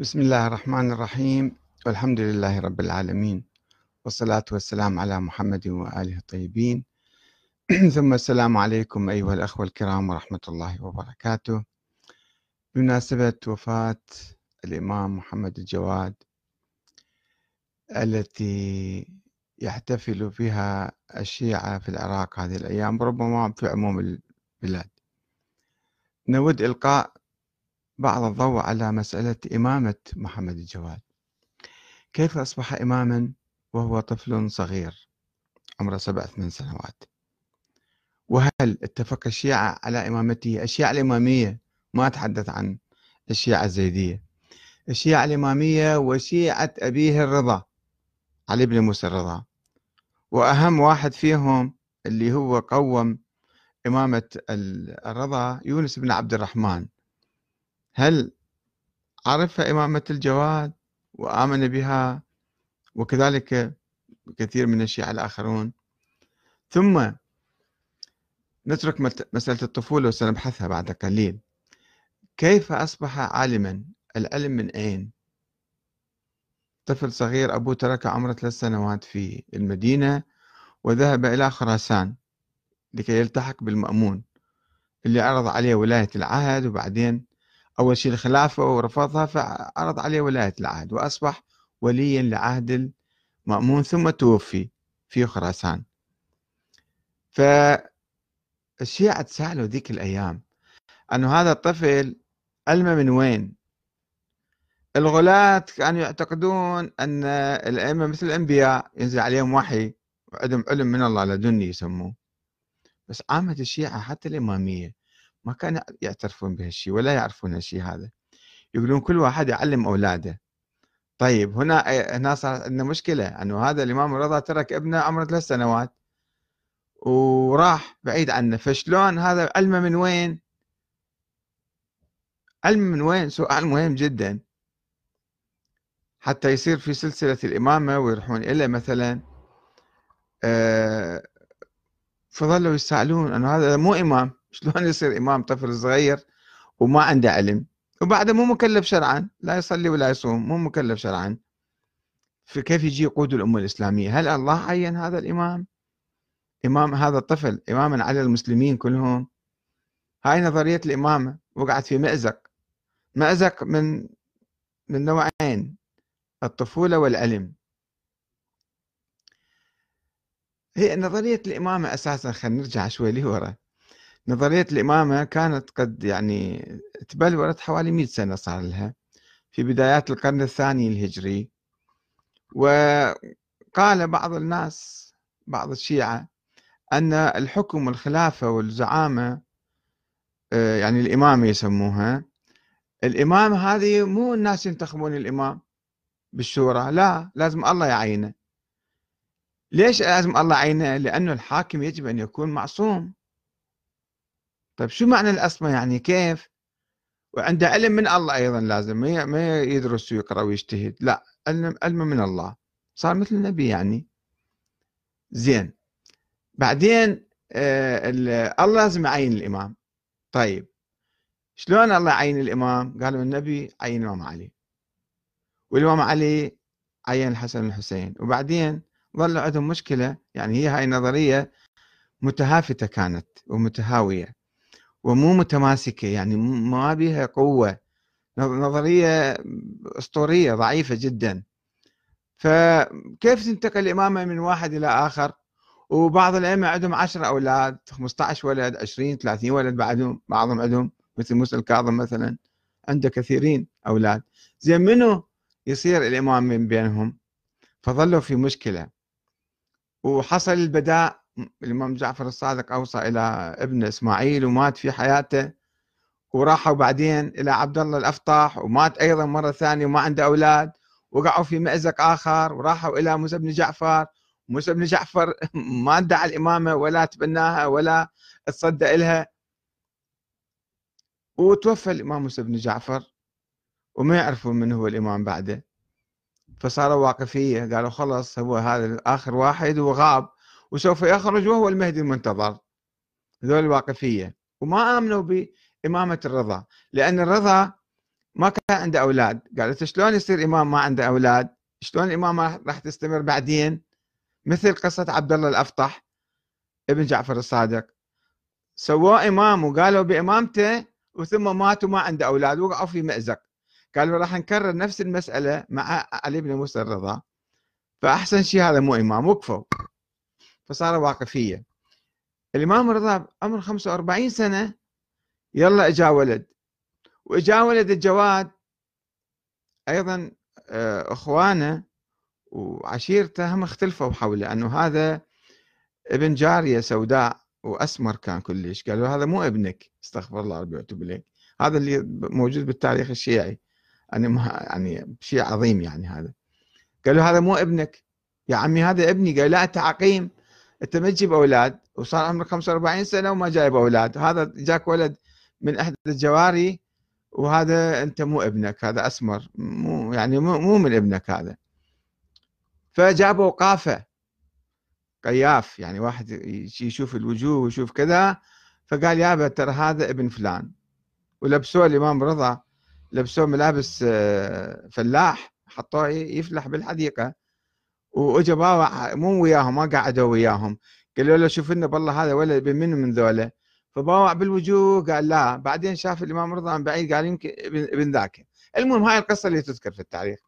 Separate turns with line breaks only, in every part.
بسم الله الرحمن الرحيم. والحمد لله رب العالمين. والصلاة والسلام على محمد وآله الطيبين. ثم السلام عليكم أيها الأخوة الكرام ورحمة الله وبركاته. بمناسبة وفاة الإمام محمد الجواد التي يحتفل بها الشيعة في العراق هذه الأيام ربما في عموم البلاد. نود إلقاء بعض الضوء على مسألة إمامة محمد الجواد. كيف أصبح إماما وهو طفل صغير عمره سبع ثمان سنوات؟ وهل اتفق الشيعة على إمامته؟ الشيعة الإمامية ما أتحدث عن الشيعة الزيدية. الشيعة الإمامية وشيعة أبيه الرضا علي بن موسى الرضا. وأهم واحد فيهم اللي هو قوم إمامة الرضا يونس بن عبد الرحمن. هل عرف إمامة الجواد وآمن بها وكذلك كثير من الشيعة الآخرون؟ ثم نترك مسألة الطفولة وسنبحثها بعد قليل. كيف أصبح عالما العلم من أين؟ طفل صغير أبوه ترك عمره ثلاث سنوات في المدينة وذهب إلى خراسان لكي يلتحق بالمأمون اللي عرض عليه ولاية العهد وبعدين أول شيء الخلافة ورفضها فعرض عليه ولاية العهد وأصبح وليا لعهد المأمون ثم توفي في خراسان. فالشيعة تسألوا ذيك الأيام أنه هذا الطفل علمه من وين؟ الغلاة كانوا يعتقدون أن الأئمة مثل الأنبياء ينزل عليهم وحي وعندهم علم من الله لدني يسموه. بس عامة الشيعة حتى الإمامية ما كانوا يعترفون بهالشيء ولا يعرفون هالشيء هذا. يقولون كل واحد يعلم أولاده. طيب هنا هنا صار عندنا مشكلة أنه هذا الإمام الرضا ترك ابنه عمره ثلاث سنوات. وراح بعيد عنه. فشلون هذا؟ علمه من وين؟ علم من وين؟ سؤال مهم جدا. حتى يصير في سلسلة الإمامة ويروحون إلى مثلا آه، فظلوا يسألون أنه هذا مو إمام. شلون يصير إمام طفل صغير وما عنده علم وبعده مو مكلف شرعا لا يصلي ولا يصوم مو مكلف شرعا. فكيف يجي يقود الأمة الإسلامية؟ هل الله عين هذا الإمام؟ إمام هذا الطفل إماما على المسلمين كلهم. هاي نظرية الإمامة وقعت في مأزق. مأزق من من نوعين الطفولة والعلم. هي نظرية الإمامة أساسا خلينا نرجع شوي لورا. نظرية الإمامة كانت قد يعني تبلورت حوالي 100 سنة صار لها في بدايات القرن الثاني الهجري. وقال بعض الناس بعض الشيعة أن الحكم والخلافة والزعامة آه، يعني الإمامة يسموها الإمامة هذه مو الناس ينتخبون الإمام بالشورى لا لازم الله يعينه. ليش لازم الله يعينه؟ لأنه الحاكم يجب أن يكون معصوم. طيب شو معنى الأصمة؟ يعني كيف؟ وعنده علم من الله أيضا لازم ما يدرس ويقرأ ويجتهد لا علم, من الله صار مثل النبي يعني. زين بعدين آه الله لازم يعين الإمام. طيب شلون الله يعين الإمام؟ قالوا النبي عين الإمام علي. والإمام علي عين الحسن والحسين. وبعدين ظل عندهم مشكلة يعني هي هاي نظرية متهافتة كانت ومتهاوية. ومو متماسكة يعني ما بها قوة. نظرية أسطورية ضعيفة جدا. فكيف تنتقل الإمامة من واحد إلى آخر؟ وبعض الأئمة عندهم 10 أولاد 15 ولد 20 30 ولد بعدهم بعضهم عندهم مثل موسى الكاظم مثلا عنده كثيرين أولاد. زين منو يصير الإمام من بينهم؟ فظلوا في مشكلة. وحصل البداء الإمام جعفر الصادق أوصى إلى ابنه إسماعيل ومات في حياته وراحوا بعدين إلى عبد الله الأفطاح ومات أيضا مرة ثانية وما عنده أولاد وقعوا في مأزق آخر وراحوا إلى موسى بن جعفر موسى بن جعفر ما ادعى الإمامة ولا تبناها ولا تصدى إلها. وتوفى الإمام موسى بن جعفر وما يعرفون من هو الإمام بعده. فصاروا واقفية قالوا خلص هو هذا آخر واحد وغاب. وسوف يخرج وهو المهدي المنتظر. ذول الواقفية. وما آمنوا بإمامة الرضا لأن الرضا ما كان عنده أولاد. قالت شلون يصير إمام ما عنده أولاد؟ شلون الامامه راح تستمر بعدين؟ مثل قصة عبد الله الأفطح ابن جعفر الصادق. سووه إمام وقالوا بإمامته وثم مات وما عنده أولاد وقعوا في مأزق. قالوا راح نكرر نفس المسألة مع علي بن موسى الرضا. فأحسن شيء هذا مو إمام وقفوا. فصار واقفية. الإمام الرضا عمره 45 سنة يلا إجا ولد. وإجا ولد الجواد أيضا آه، إخوانه وعشيرته هم اختلفوا حوله أنه هذا ابن جارية سوداء وأسمر كان كلش. قالوا هذا مو ابنك. استغفر الله ربي إليك. هذا اللي موجود بالتاريخ الشيعي. يعني يعني شيء عظيم يعني هذا. قالوا هذا مو ابنك. يا عمي هذا ابني. قال لا انت عقيم انت ما تجيب أولاد وصار عمرك 45 سنة وما جايب أولاد. هذا جاك ولد من احدى الجواري وهذا انت مو ابنك هذا اسمر. مو يعني مو, مو من ابنك هذا. فجابوا قافه قياف يعني واحد يشوف الوجوه ويشوف كذا. فقال يابا ترى هذا ابن فلان. ولبسوه الإمام رضا لبسوه ملابس آه، فلاح. حطوه يفلح بالحديقة. وأجا باوع مو وياهم ما قعدوا وياهم. قالوا له شوف لنا بالله هذا ولد من من ذولا فباوع بالوجوه قال لا. بعدين شاف الإمام رضا من بعيد قال يمكن ابن ذاك. المهم هاي القصة اللي تذكر في التاريخ.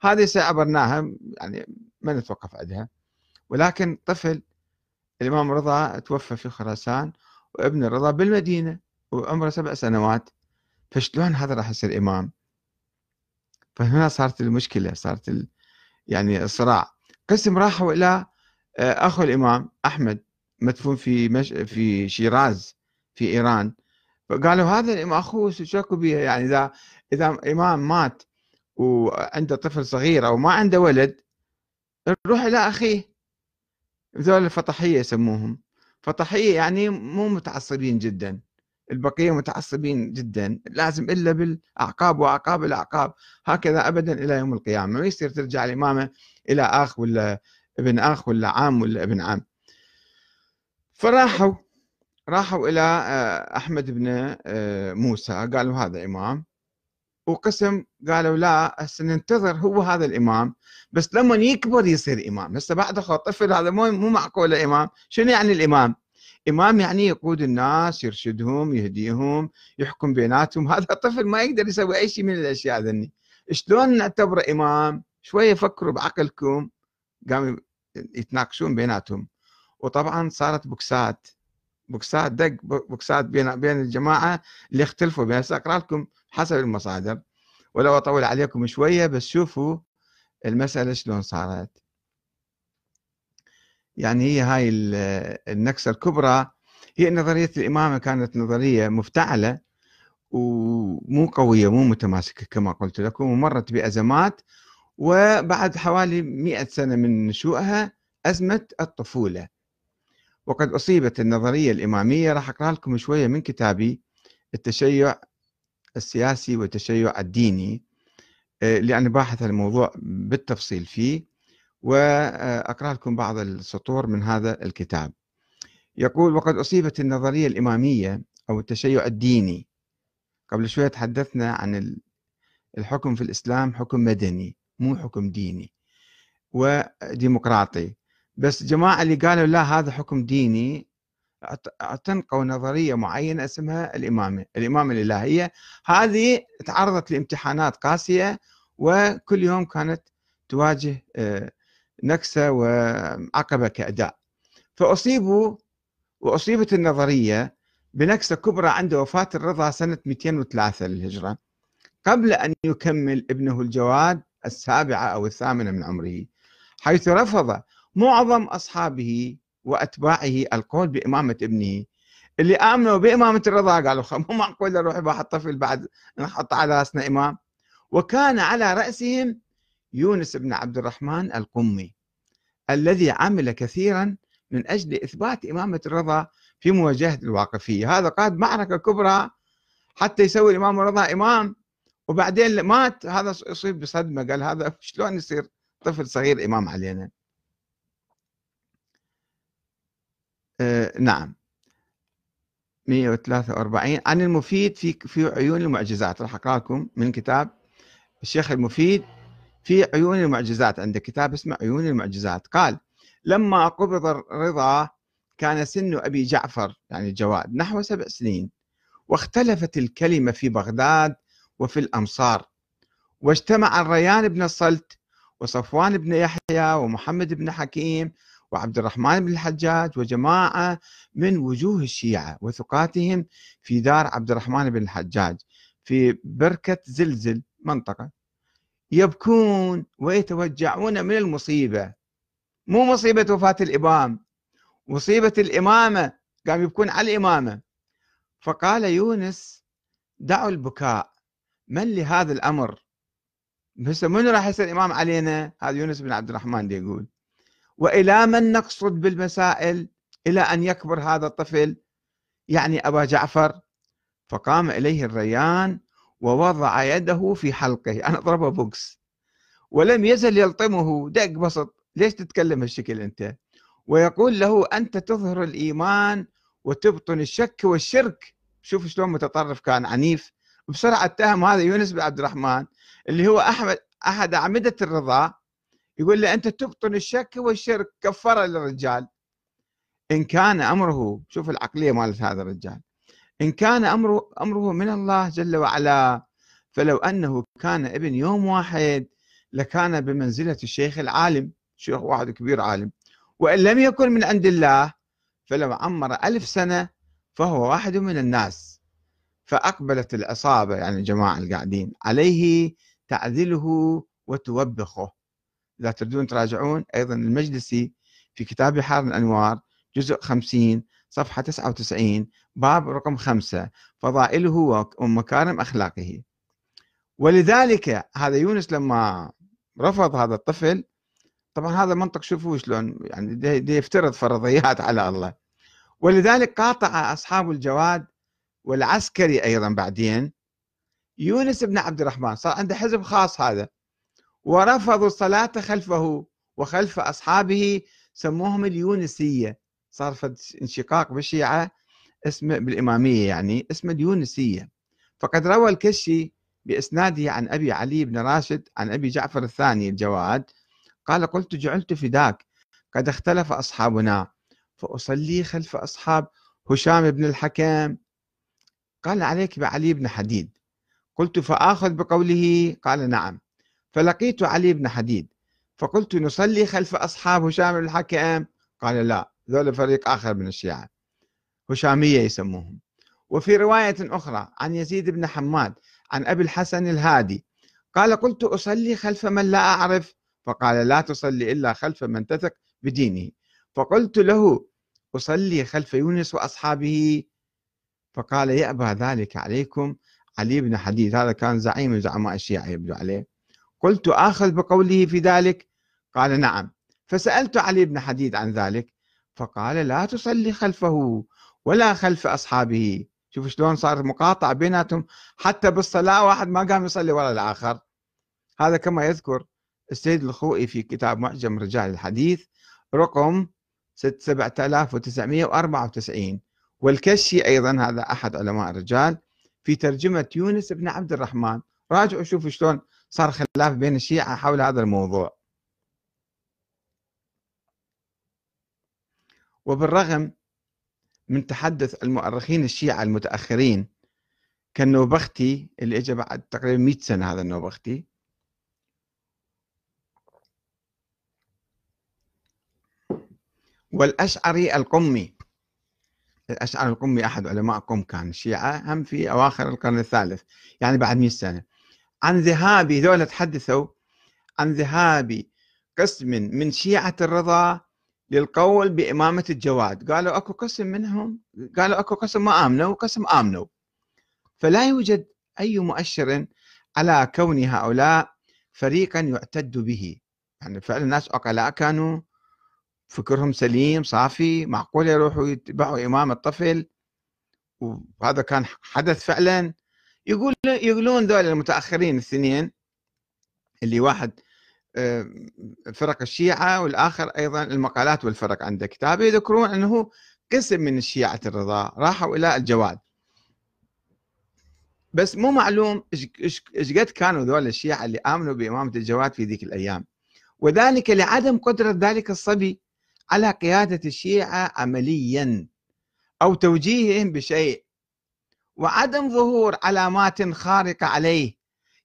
هذه سعبرناها يعني ما نتوقف عندها ولكن طفل الإمام رضا توفى في خراسان وابن الرضا بالمدينة وعمره سبع سنوات. فشلون هذا راح يصير إمام؟ فهنا صارت المشكلة صارت. يعني الصراع قسم راحوا إلى آه، أخو الإمام أحمد مدفون في مش... في شيراز في إيران. فقالوا هذا أخوه شكوا به يعني إذا إذا إمام مات وعنده طفل صغير أو ما عنده ولد نروح إلى أخيه. ذول الفطحيه يسموهم. فطحيه يعني مو متعصبين جدا. البقية متعصبين جدا لازم إلا بالأعقاب وأعقاب الأعقاب. هكذا ابدا إلى يوم القيامة. ما يصير ترجع الإمامة إلى أخ ولا ابن أخ ولا عام ولا ابن عم. فراحوا راحوا إلى آه، أحمد بن آه، موسى. قالوا هذا إمام. وقسم قالوا لا هسه ننتظر هو هذا الإمام. بس لما يكبر يصير إمام. هسه بعد اخو طفل هذا مو مو معقوله إمام. شنو يعني الإمام؟ إمام يعني يقود الناس يرشدهم يهديهم يحكم بيناتهم. هذا الطفل ما يقدر يسوي أي شيء من الأشياء ذني. شلون نعتبره إمام؟ شوية فكروا بعقلكم. قاموا يتناقشون بيناتهم. وطبعا صارت بوكسات. بوكسات دق بوكسات بين بين الجماعة اللي اختلفوا. بين اقرا لكم حسب المصادر. ولو أطول عليكم شوية بس شوفوا المسألة شلون صارت. يعني هي هاي النكسة الكبرى. هي نظرية الإمامة كانت نظرية مفتعلة ومو قوية مو متماسكة كما قلت لكم ومرت بأزمات. وبعد حوالي مئة سنة من نشوئها ازمه الطفولة. وقد أصيبت النظرية الإمامية. راح أقرأ لكم شوية من كتابي التشيع السياسي والتشيع الديني آه، لأن باحث الموضوع بالتفصيل فيه. وأقرأ لكم بعض السطور من هذا الكتاب. يقول وقد أصيبت النظرية الإمامية أو التشيع الديني. قبل شوية تحدثنا عن الحكم في الإسلام حكم مدني مو حكم ديني وديمقراطي. بس جماعة اللي قالوا لا هذا حكم ديني تنقوا نظرية معينة اسمها الإمامة الإمامة الإلهية. هذه تعرضت لامتحانات قاسية وكل يوم كانت تواجه آه، نكسة وعقبة كأداء. فأصيبوا وأصيبت النظرية بنكسة كبرى عند وفاة الرضا سنة 203 للهجرة قبل أن يكمل ابنه الجواد السابعة أو الثامنة من عمره حيث رفض معظم أصحابه وأتباعه القول بإمامة ابنه اللي آمنوا بإمامة الرضا قالوا مو معقول أروح بواحد طفل بعد نحط على رأسنا إمام. وكان على رأسهم يونس بن عبد الرحمن القمي الذي عمل كثيرا من أجل إثبات إمامة الرضا في مواجهة الواقفية. هذا قاد معركة كبرى حتى يسوي الإمام الرضا إمام وبعدين مات. هذا يصيب بصدمة. قال هذا شلون يصير طفل صغير إمام علينا؟ آه، نعم. 143 عن المفيد في في عيون المعجزات. راح اقرا لكم من كتاب الشيخ المفيد. في عيون المعجزات. عنده كتاب اسمه عيون المعجزات. قال لما قبض الرضا كان سن أبي جعفر يعني الجواد نحو سبع سنين واختلفت الكلمة في بغداد وفي الأمصار واجتمع الريان بن الصلت وصفوان بن يحيى ومحمد بن حكيم وعبد الرحمن بن الحجاج وجماعة من وجوه الشيعة وثقاتهم في دار عبد الرحمن بن الحجاج في بركة زلزل منطقة. يبكون ويتوجعون من المصيبة. مو مصيبة وفاة الإمام. مصيبة الإمامة قام يبكون على الإمامة. فقال يونس دعوا البكاء. من لهذا الأمر؟ هسه من راح يصير إمام علينا؟ هذا يونس بن عبد الرحمن دي يقول. وإلى من نقصد بالمسائل؟ إلى أن يكبر هذا الطفل؟ يعني أبا جعفر. فقام إليه الريان ووضع يده في حلقه. أنا ضربه بوكس. ولم يزل يلطمه. دق بسط. ليش تتكلم هالشكل أنت؟ ويقول له أنت تظهر الإيمان وتبطن الشك والشرك. شوف شلون متطرف كان عنيف. بسرعة اتهم هذا يونس بن عبد الرحمن اللي هو أحمد أحد أعمدة الرضا. يقول له أنت تبطن الشك والشرك. كفر للرجال إن كان أمره شوف العقلية مالت هذا الرجال. إن كان أمره أمره من الله جل وعلا فلو أنه كان ابن يوم واحد لكان بمنزلة الشيخ العالم شيخ واحد كبير عالم. وإن لم يكن من عند الله فلو عمر ألف سنة فهو واحد من الناس. فأقبلت العصابة يعني الجماعة القاعدين عليه تعذله وتوبخه. إذا تريدون تراجعون أيضا المجلسي في كتاب بحار الأنوار جزء 50 صفحة 99 باب رقم خمسة فضائله ومكارم أخلاقه. ولذلك هذا يونس لما رفض هذا الطفل طبعا هذا منطق شوفوا شلون يعني دي, دي يفترض فرضيات على الله. ولذلك قاطع أصحاب الجواد والعسكري أيضا بعدين. يونس بن عبد الرحمن صار عنده حزب خاص هذا ورفضوا الصلاة خلفه وخلف أصحابه سموهم اليونسية. صار انشقاق بالشيعة اسمه بالإمامية يعني اسمه اليونسية فقد روى الكشي بإسناده عن أبي علي بن راشد عن أبي جعفر الثاني الجواد قال قلت جعلت فداك قد اختلف أصحابنا فأصلي خلف أصحاب هشام بن الحكم قال عليك بعلي بن حديد. قلت فآخذ بقوله؟ قال نعم. فلقيت علي بن حديد فقلت نصلي خلف أصحاب هشام بن الحكم قال لا ذول فريق آخر من الشيعة. هشامية يسموهم. وفي رواية أخرى عن يزيد بن حماد عن أبي الحسن الهادي قال قلت أصلي خلف من لا أعرف. فقال لا تصلي إلا خلف من تثق بدينه. فقلت له أصلي خلف يونس وأصحابه. فقال يأبى ذلك عليكم؟ علي بن حديد هذا كان زعيم من زعماء الشيعة يبدو عليه. قلت آخذ بقوله في ذلك؟ قال نعم. فسألت علي بن حديد عن ذلك فقال لا تصلي خلفه. ولا خلف أصحابه. شوف شلون صار مقاطعة بيناتهم. حتى بالصلاة واحد ما قام يصلي ولا الآخر. هذا كما يذكر السيد الخوئي في كتاب معجم رجال الحديث رقم 7994 والكشي أيضا هذا أحد علماء الرجال في ترجمة يونس بن عبد الرحمن. راجعوا شوفوا شلون صار خلاف بين الشيعة حول هذا الموضوع. وبالرغم من تحدث المؤرخين الشيعة المتأخرين كالنوبختي اللي اجى بعد تقريبا 100 سنة هذا النوبختي والأشعري القمي الأشعري القمي أحد علماء قم كان الشيعة هم في أواخر القرن الثالث يعني بعد 100 سنة. عن ذهاب ذولا تحدثوا عن ذهاب قسم من شيعة الرضا للقول بإمامة الجواد. قالوا أكو قسم منهم قالوا أكو قسم ما آمنوا وقسم آمنوا. فلا يوجد أي مؤشر على كون هؤلاء فريقا يعتد به. يعني فعلا الناس عقلاء كانوا فكرهم سليم صافي معقول يروحوا يتبعوا إمام الطفل. وهذا كان حدث فعلا. يقول يقولون ذول المتأخرين الاثنين اللي واحد فرق الشيعة والآخر أيضا المقالات والفرق عنده كتابه يذكرون أنه قسم من الشيعة الرضا راحوا إلى الجواد. بس مو معلوم إيش قد كانوا ذول الشيعة اللي آمنوا بإمامة الجواد في ذيك الأيام. وذلك لعدم قدرة ذلك الصبي على قيادة الشيعة عمليا أو توجيههم بشيء. وعدم ظهور علامات خارقة عليه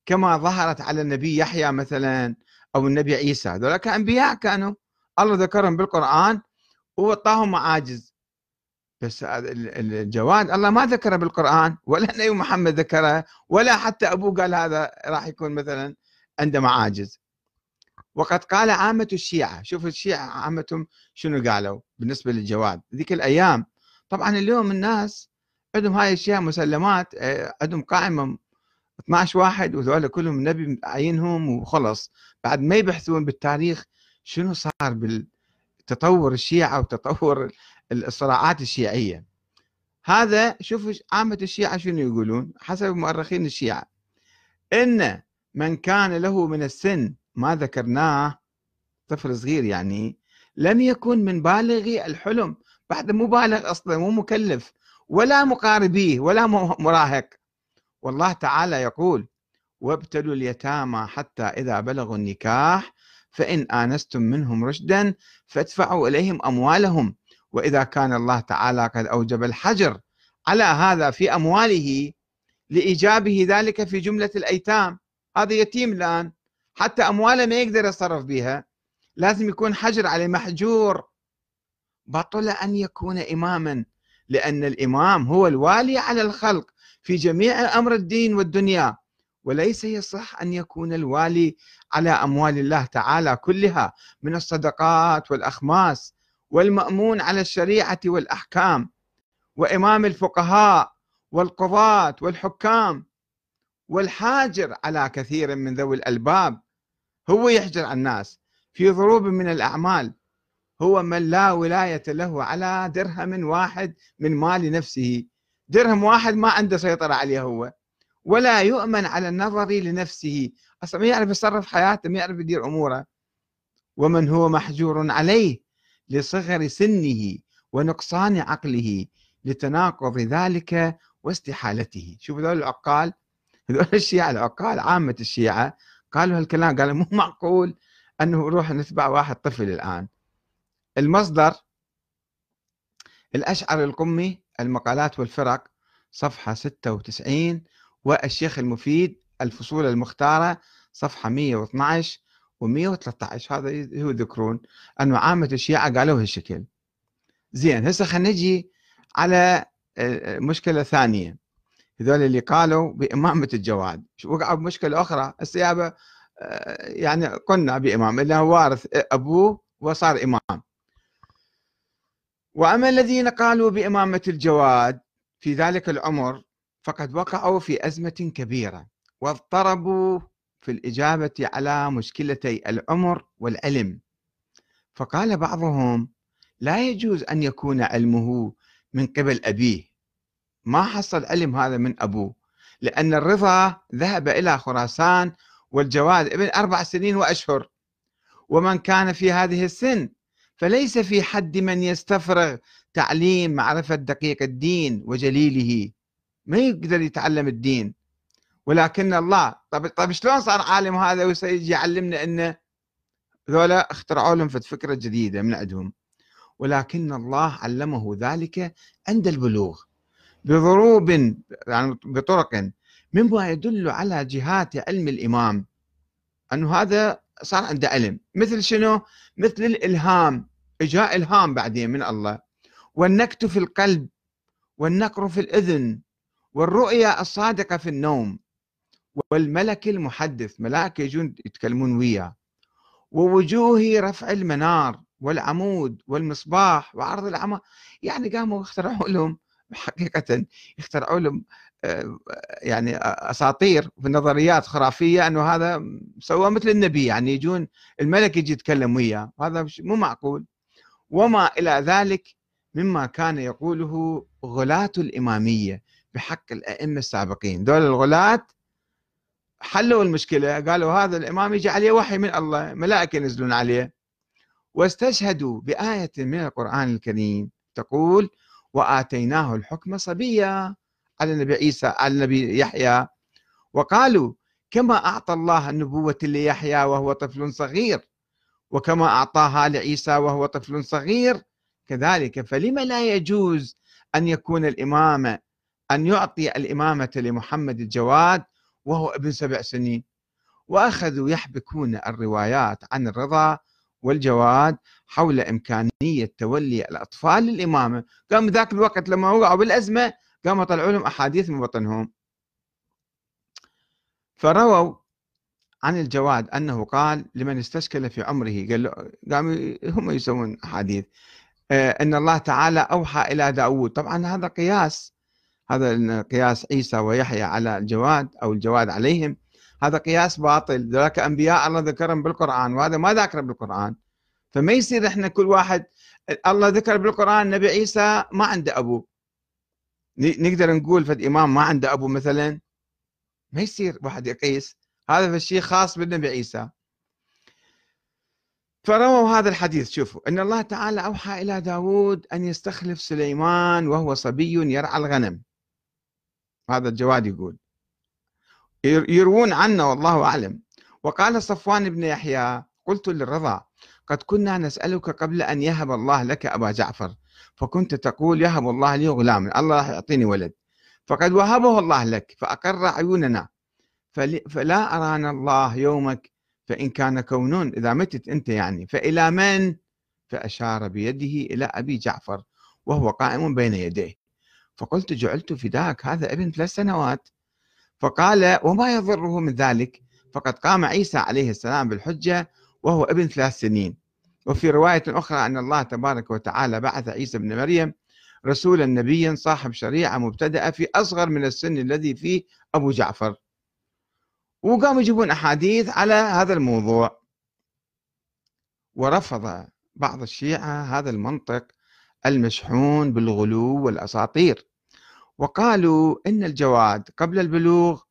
كما ظهرت على النبي يحيى مثلا أو النبي عيسى. ذلك أنبياء كانوا. الله ذكرهم بالقرآن ووطاهم معاجز بس الجواد الله ما ذكره بالقرآن ولا النبي محمد ذكره ولا حتى أبوه قال هذا راح يكون مثلا عنده معاجز وقد قال عامة الشيعة. شوف الشيعة عامتهم شنو قالوا بالنسبة للجواد. ذيك الأيام طبعا اليوم الناس عندهم هاي الأشياء مسلمات آه، عندهم قائمة 12 واحد وذولا كلهم النبي عينهم وخلص. بعد ما يبحثون بالتاريخ شنو صار بالتطور الشيعة وتطور الصراعات الشيعية. هذا شوف عامة الشيعة شنو يقولون؟ حسب مؤرخين الشيعة. إن من كان له من السن ما ذكرناه طفل صغير يعني لم يكن من بالغي الحلم. بعد مو بالغ أصلا مو مكلف ولا مقاربيه ولا مراهق. والله تعالى يقول وابتلوا اليتامى حتى إذا بلغوا النكاح فإن آنستم منهم رشدا فادفعوا إليهم أموالهم وإذا كان الله تعالى قد أوجب الحجر على هذا في أمواله لإيجابه ذلك في جملة الأيتام. هذا يتيم الآن حتى أمواله ما يقدر يتصرف بها لازم يكون حجر عليه محجور. بطل أن يكون إماما لأن الإمام هو الوالي على الخلق. في جميع أمر الدين والدنيا. وليس يصح أن يكون الوالي على أموال الله تعالى كلها من الصدقات والأخماس والمأمون على الشريعة والأحكام وإمام الفقهاء والقضاة والحكام والحاجر على كثير من ذوي الألباب. هو يحجر على الناس في ضروب من الأعمال. هو من لا ولاية له على درهم واحد من مال نفسه. درهم واحد ما عنده سيطرة عليه هو ولا يؤمن على النظر لنفسه. أصلا ما يعرف يصرف حياته ما يعرف يدير أموره. ومن هو محجور عليه لصغر سنه ونقصان عقله لتناقض ذلك واستحالته. شوف هذول العقال هذول الشيعة العقال عامة الشيعة قالوا هالكلام قالوا مو معقول أنه نروح نتبع واحد طفل الآن. المصدر الأشعر القمي المقالات والفرق صفحة 96 والشيخ المفيد الفصول المختارة صفحة 112 و113 هذا هو يذكرون أنه عامة الشيعه قالوا هالشكل. زين هسه خلينا نجي على آه، مشكلة ثانية. هذول اللي قالوا بإمامة الجواد. وقعوا بمشكلة أخرى؟ السيابة آه، يعني قلنا بإمام إنه وارث أبوه وصار إمام. وأما الذين قالوا بإمامة الجواد في ذلك العمر فقد وقعوا في أزمة كبيرة واضطربوا في الإجابة على مشكلتي العمر والعلم فقال بعضهم لا يجوز أن يكون علمه من قبل أبيه. ما حصل علم هذا من أبوه؟ لأن الرضا ذهب إلى خراسان والجواد ابن أربع سنين وأشهر. ومن كان في هذه السن فليس في حد من يستفرغ تعليم معرفة دقيق الدين وجليله. ما يقدر يتعلم الدين. ولكن الله طب طب شلون صار عالم هذا وسيجي يعلمنا إنه؟ ذولا اخترعوا لهم فكرة جديدة من عندهم. ولكن الله علمه ذلك عند البلوغ. بضروب يعني بطرق مما يدل على جهات علم الإمام. أنه هذا صار عنده علم مثل شنو؟ مثل الإلهام. إجاء إلهام بعدين من الله. والنكت في القلب والنقر في الأذن والرؤيا الصادقة في النوم. والملك المحدث ملائكة يجون يتكلمون وياه. ووجوه رفع المنار والعمود والمصباح وعرض العمى يعني قاموا اخترعوا لهم حقيقة يخترعوا لهم يعني أساطير في نظريات خرافية إنه هذا سوى مثل النبي يعني يجون الملك يجي يتكلم وياه هذا مو معقول. وما إلى ذلك مما كان يقوله غلاة الإمامية بحق الأئمة السابقين. دول الغلاة حلوا المشكلة قالوا هذا الإمام يجي عليه وحي من الله ملائكة ينزلون عليه. واستشهدوا بآية من القرآن الكريم تقول وآتيناه الحكم صبيا على النبي عيسى على النبي يحيى. وقالوا كما أعطى الله النبوة ليحيى وهو طفل صغير وكما أعطاها لعيسى وهو طفل صغير. كذلك فلما لا يجوز أن يكون الإمامة أن يعطي الإمامة لمحمد الجواد وهو ابن سبع سنين. وأخذوا يحبكون الروايات عن الرضا والجواد حول إمكانية تولي الأطفال للإمامة قام ذاك الوقت لما وقعوا بالأزمة قاموا طلعوا لهم أحاديث من بطنهم. فرووا عن الجواد أنه قال لمن استشكل في عمره قال له قاموا هم يسوون أحاديث. آه، أن الله تعالى أوحى إلى داود. طبعا هذا قياس. هذا قياس عيسى ويحيى على الجواد أو الجواد عليهم. هذا قياس باطل. ذلك أنبياء الله ذكرهم بالقرآن وهذا ما ذكر بالقرآن. فما يصير إحنا كل واحد الله ذكر بالقرآن نبي عيسى ما عنده أبو نقدر نقول فد إمام ما عنده أبو مثلا ما يصير واحد يقيس. هذا الشيء خاص بالنبي عيسى. فرووا هذا الحديث شوفوا أن الله تعالى أوحى إلى داود أن يستخلف سليمان وهو صبي يرعى الغنم. هذا الجواد يقول. يروون عنا والله أعلم. وقال صفوان بن يحيى قلت للرضا قد كنا نسألك قبل أن يهب الله لك أبا جعفر. فكنت تقول يهب الله لي غلاما الله راح يعطيني ولد. فقد وهبه الله لك فأقر عيوننا. فلا أرانا الله يومك فإن كان كونون إذا متت أنت يعني. فإلى من؟ فأشار بيده إلى أبي جعفر وهو قائم بين يديه. فقلت جعلت فداك هذا ابن ثلاث سنوات. فقال وما يضره من ذلك؟ فقد قام عيسى عليه السلام بالحجة وهو ابن ثلاث سنين. وفي رواية أخرى أن الله تبارك وتعالى بعث عيسى بن مريم رسولا نبيا صاحب شريعة مبتدأة في أصغر من السن الذي فيه أبو جعفر. وقاموا يجيبون أحاديث على هذا الموضوع. ورفض بعض الشيعة هذا المنطق المشحون بالغلو والأساطير. وقالوا إن الجواد قبل البلوغ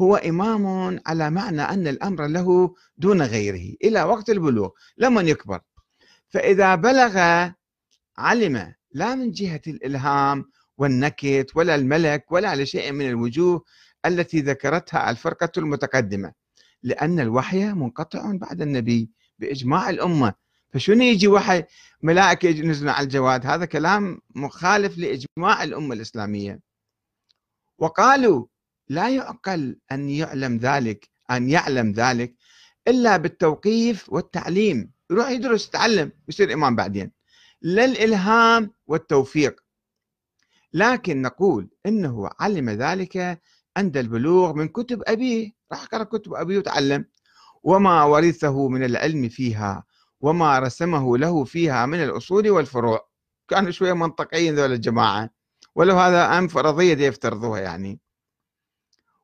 هو إمام على معنى أن الأمر له دون غيره إلى وقت البلوغ لمن يكبر. فإذا بلغ علم لا من جهة الإلهام والنكت ولا الملك ولا لشيء من الوجوه التي ذكرتها الفرقة المتقدمة لأن الوحي منقطع بعد النبي بإجماع الأمة. فشنو يجي وحي ملائكة ينزلون على الجواد؟ هذا كلام مخالف لإجماع الأمة الإسلامية. وقالوا لا يعقل أن يعلم ذلك أن يعلم ذلك إلا بالتوقيف والتعليم. يروح يدرس يتعلم يصير إمام بعدين. لا الإلهام والتوفيق. لكن نقول إنه علم ذلك عند البلوغ من كتب أبيه. راح قرأ كتب أبيه وتعلم. وما ورثه من العلم فيها وما رسمه له فيها من الأصول والفروع. كانوا شوية منطقيين ذول الجماعة. ولو هذا أم فرضية يفترضوها يعني.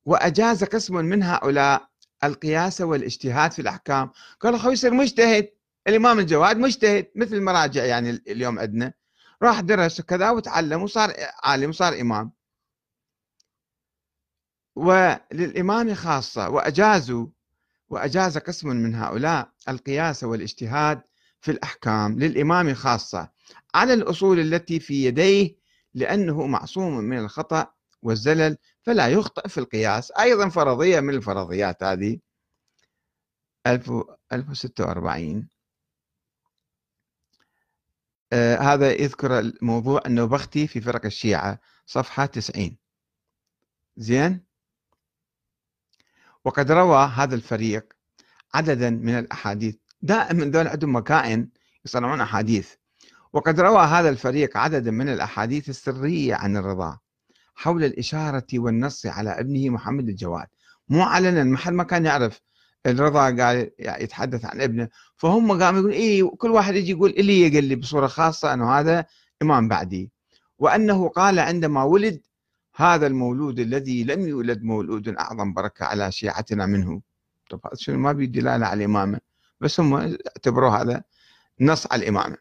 وأجاز قسم من هؤلاء القياس والإجتهاد في الأحكام. قالوا خو يصير مجتهد. الإمام الجواد مجتهد مثل المراجع يعني اليوم عندنا. راح درس كذا وتعلم وصار عالم وصار إمام. وللإمام خاصة وأجازوا وأجاز قسم من هؤلاء القياس والاجتهاد في الأحكام للإمام خاصة على الأصول التي في يديه لأنه معصوم من الخطأ والزلل فلا يخطئ في القياس. أيضا فرضية من الفرضيات هذه. 1046 آه هذا يذكر الموضوع النوبختي في فرق الشيعة صفحة 90 زين؟ وقد روى هذا الفريق عددا من الأحاديث دائما ذول عندهم مكائن يصنعون أحاديث. وقد روى هذا الفريق عددا من الأحاديث السرية عن الرضا حول الإشارة والنص على ابنه محمد الجواد. مو علنا محل ما كان يعرف الرضا قال يتحدث عن ابنه فهم قاموا يقول إيه كل واحد يجي يقول إلي يقول لي بصورة خاصة أنه هذا إمام بعدي. وأنه قال عندما ولد هذا المولود الذي لم يولد مولود أعظم بركة على شيعتنا منه. طب شنو؟ ما بيدلالة دلالة على الإمامة بس هم اعتبروا هذا نص على الإمامة.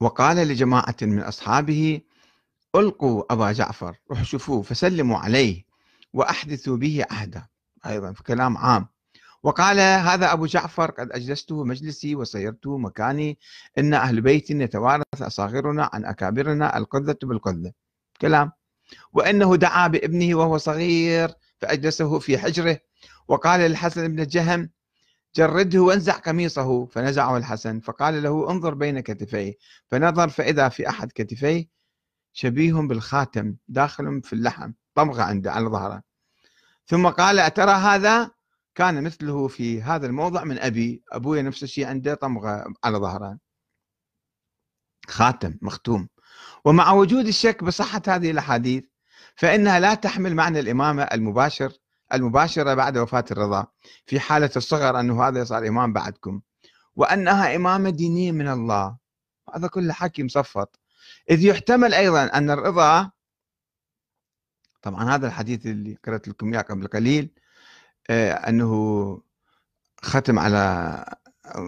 وقال لجماعة من أصحابه ألقوا أبا جعفر روحوا شوفوه فسلموا عليه وأحدثوا به عهدا أيضا في كلام عام. وقال هذا أبو جعفر قد أجلسته مجلسي وسيرته مكاني إن أهل بيت يتوارث أصاغرنا عن أكابرنا القذة بالقذة. كلام. وأنه دعا بابنه وهو صغير فأجلسه في حجره. وقال للحسن بن الجهم جرده وانزع قميصه. فنزعه الحسن فقال له انظر بين كتفيه. فنظر فإذا في أحد كتفيه شبيه بالخاتم داخل في اللحم طمغة عنده على ظهره. ثم قال أترى هذا؟ كان مثله في هذا الموضع من أبي أبوي نفس الشيء عنده طمغة على ظهره. خاتم مختوم. ومع وجود الشك بصحة هذه الأحاديث فإنها لا تحمل معنى الإمامة المباشر المباشرة بعد وفاة الرضا. في حالة الصغر أنه هذا صار إمام بعدكم. وأنها إمامة دينية من الله. هذا كله حكي مصفط إذ يحتمل أيضا أن الرضا طبعا هذا الحديث اللي قرأت لكم إياه قبل قليل آه، أنه ختم على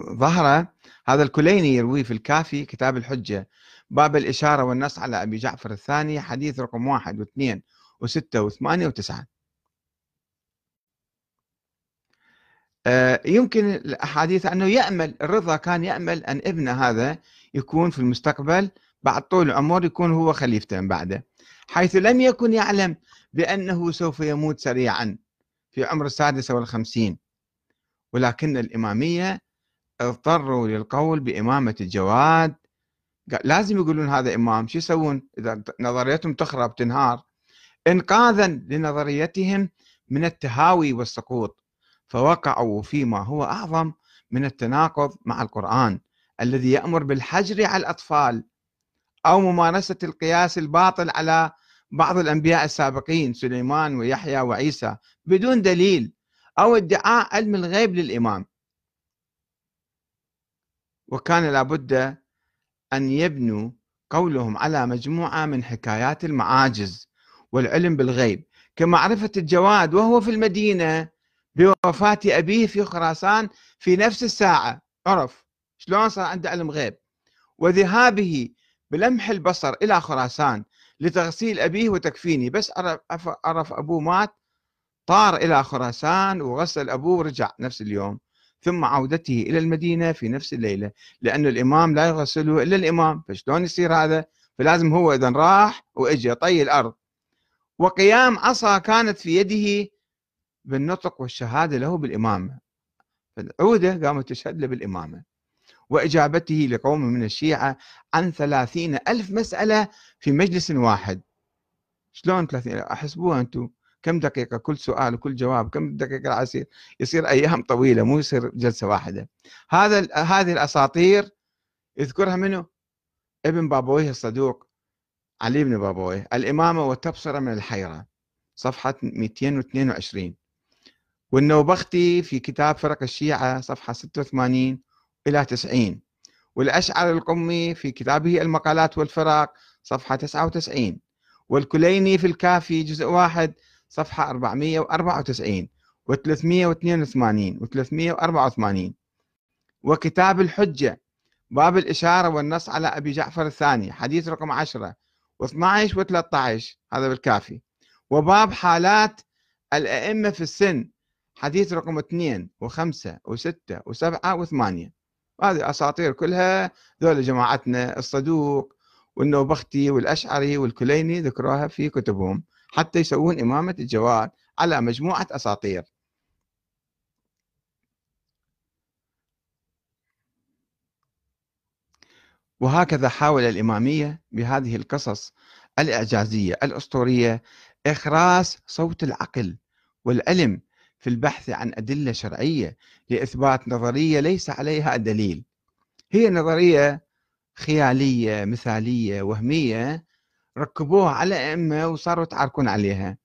ظهره هذا الكليني يرويه في الكافي كتاب الحجة باب الإشارة والنص على أبي جعفر الثاني حديث رقم واحد واثنين وستة وثمانية وتسعة. آه، يمكن الأحاديث أنه يأمل الرضا كان يأمل أن ابنه هذا يكون في المستقبل بعد طول العمر يكون هو خليفته من بعده حيث لم يكن يعلم بأنه سوف يموت سريعا في عمر السادسة والخمسين. ولكن الإمامية اضطروا للقول بإمامة الجواد. لازم يقولون هذا إمام شو يسوون؟ إذا نظريتهم تخرب تنهار. إنقاذا لنظريتهم من التهاوي والسقوط فوقعوا فيما هو أعظم من التناقض مع القرآن الذي يأمر بالحجر على الأطفال أو ممارسة القياس الباطل على بعض الأنبياء السابقين سليمان ويحيى وعيسى بدون دليل أو ادعاء علم الغيب للإمام. وكان لابد أن يبنوا قولهم على مجموعة من حكايات المعاجز والعلم بالغيب كمعرفة الجواد وهو في المدينة بوفاة أبيه في خراسان في نفس الساعة. عرف شلون صار عنده علم غيب؟ وذهابه بلمح البصر إلى خراسان لتغسيل أبيه وتكفيني. بس عرف, عرف أبوه مات طار إلى خراسان وغسل أبوه ورجع نفس اليوم. ثم عودته إلى المدينة في نفس الليلة لأن الإمام لا يغسله إلا الإمام. فشلون يصير هذا؟ فلازم هو إذا راح وإجى طي الأرض. وقيام عصا كانت في يده بالنطق والشهادة له بالإمامة. فالعودة قامت تشهد له بالإمامة. وإجابته لقوم من الشيعة عن ثلاثين ألف مسألة في مجلس واحد. شلون ثلاثين؟ أحسبوها أنتم. كم دقيقة؟ كل سؤال وكل جواب. كم دقيقة يصير يصير أيام طويلة مو يصير جلسة واحدة. هذا هذه الأساطير يذكرها منه ابن بابويه الصدوق علي بن بابويه الإمامة والتبصرة من الحيرة صفحة 222 والنوبختي في كتاب فرق الشيعة صفحة 86 إلى 90 والأشعر القمي في كتابه المقالات والفرق صفحة 99 والكليني في الكافي جزء واحد صفحة 494 و382 و384 وكتاب الحجة باب الإشارة والنص على أبي جعفر الثاني حديث رقم 10 و12 و13 هذا بالكافي. وباب حالات الأئمة في السن حديث رقم 2 و5 و6 و7 و8 هذه أساطير كلها. ذول جماعتنا الصدوق والنوبختي والأشعري والكليني ذكروها في كتبهم حتى يسوون إمامة الجواد على مجموعة أساطير. وهكذا حاول الإمامية بهذه القصص الإعجازية الأسطورية إخراس صوت العقل والعلم في البحث عن أدلة شرعية لإثبات نظرية ليس عليها دليل. هي نظرية خيالية مثالية وهمية ركبوها على أئمة وصاروا يتعاركون عليها.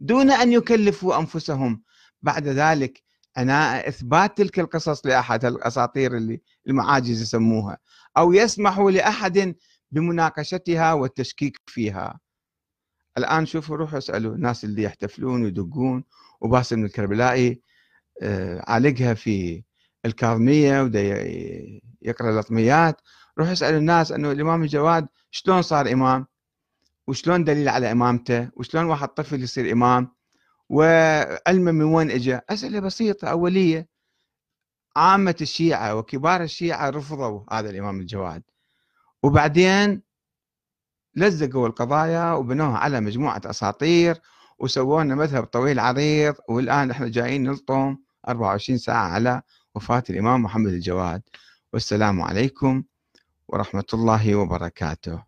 دون أن يكلفوا أنفسهم بعد ذلك عناء إثبات تلك القصص لأحد الأساطير اللي المعاجز يسموها أو يسمحوا لأحد بمناقشتها والتشكيك فيها. الآن شوفوا روحوا اسألوا الناس اللي يحتفلون ويدقون وباسم الكربلائي آه، عالقها في الكاظمية ودا يقرأ الأطميات. روح اسأل الناس أنه الإمام الجواد شلون صار إمام؟ وشلون دليل على إمامته؟ وشلون واحد طفل يصير إمام؟ وعلمه من وين اجى أسئلة بسيطة أولية. عامة الشيعة وكبار الشيعة رفضوا هذا الإمام الجواد. وبعدين لزقوا القضايا وبنوها على مجموعة أساطير وسووا لنا مذهب طويل عريض والآن إحنا جايين نلطم 24 ساعة على وفاة الإمام محمد الجواد. والسلام عليكم ورحمة الله وبركاته.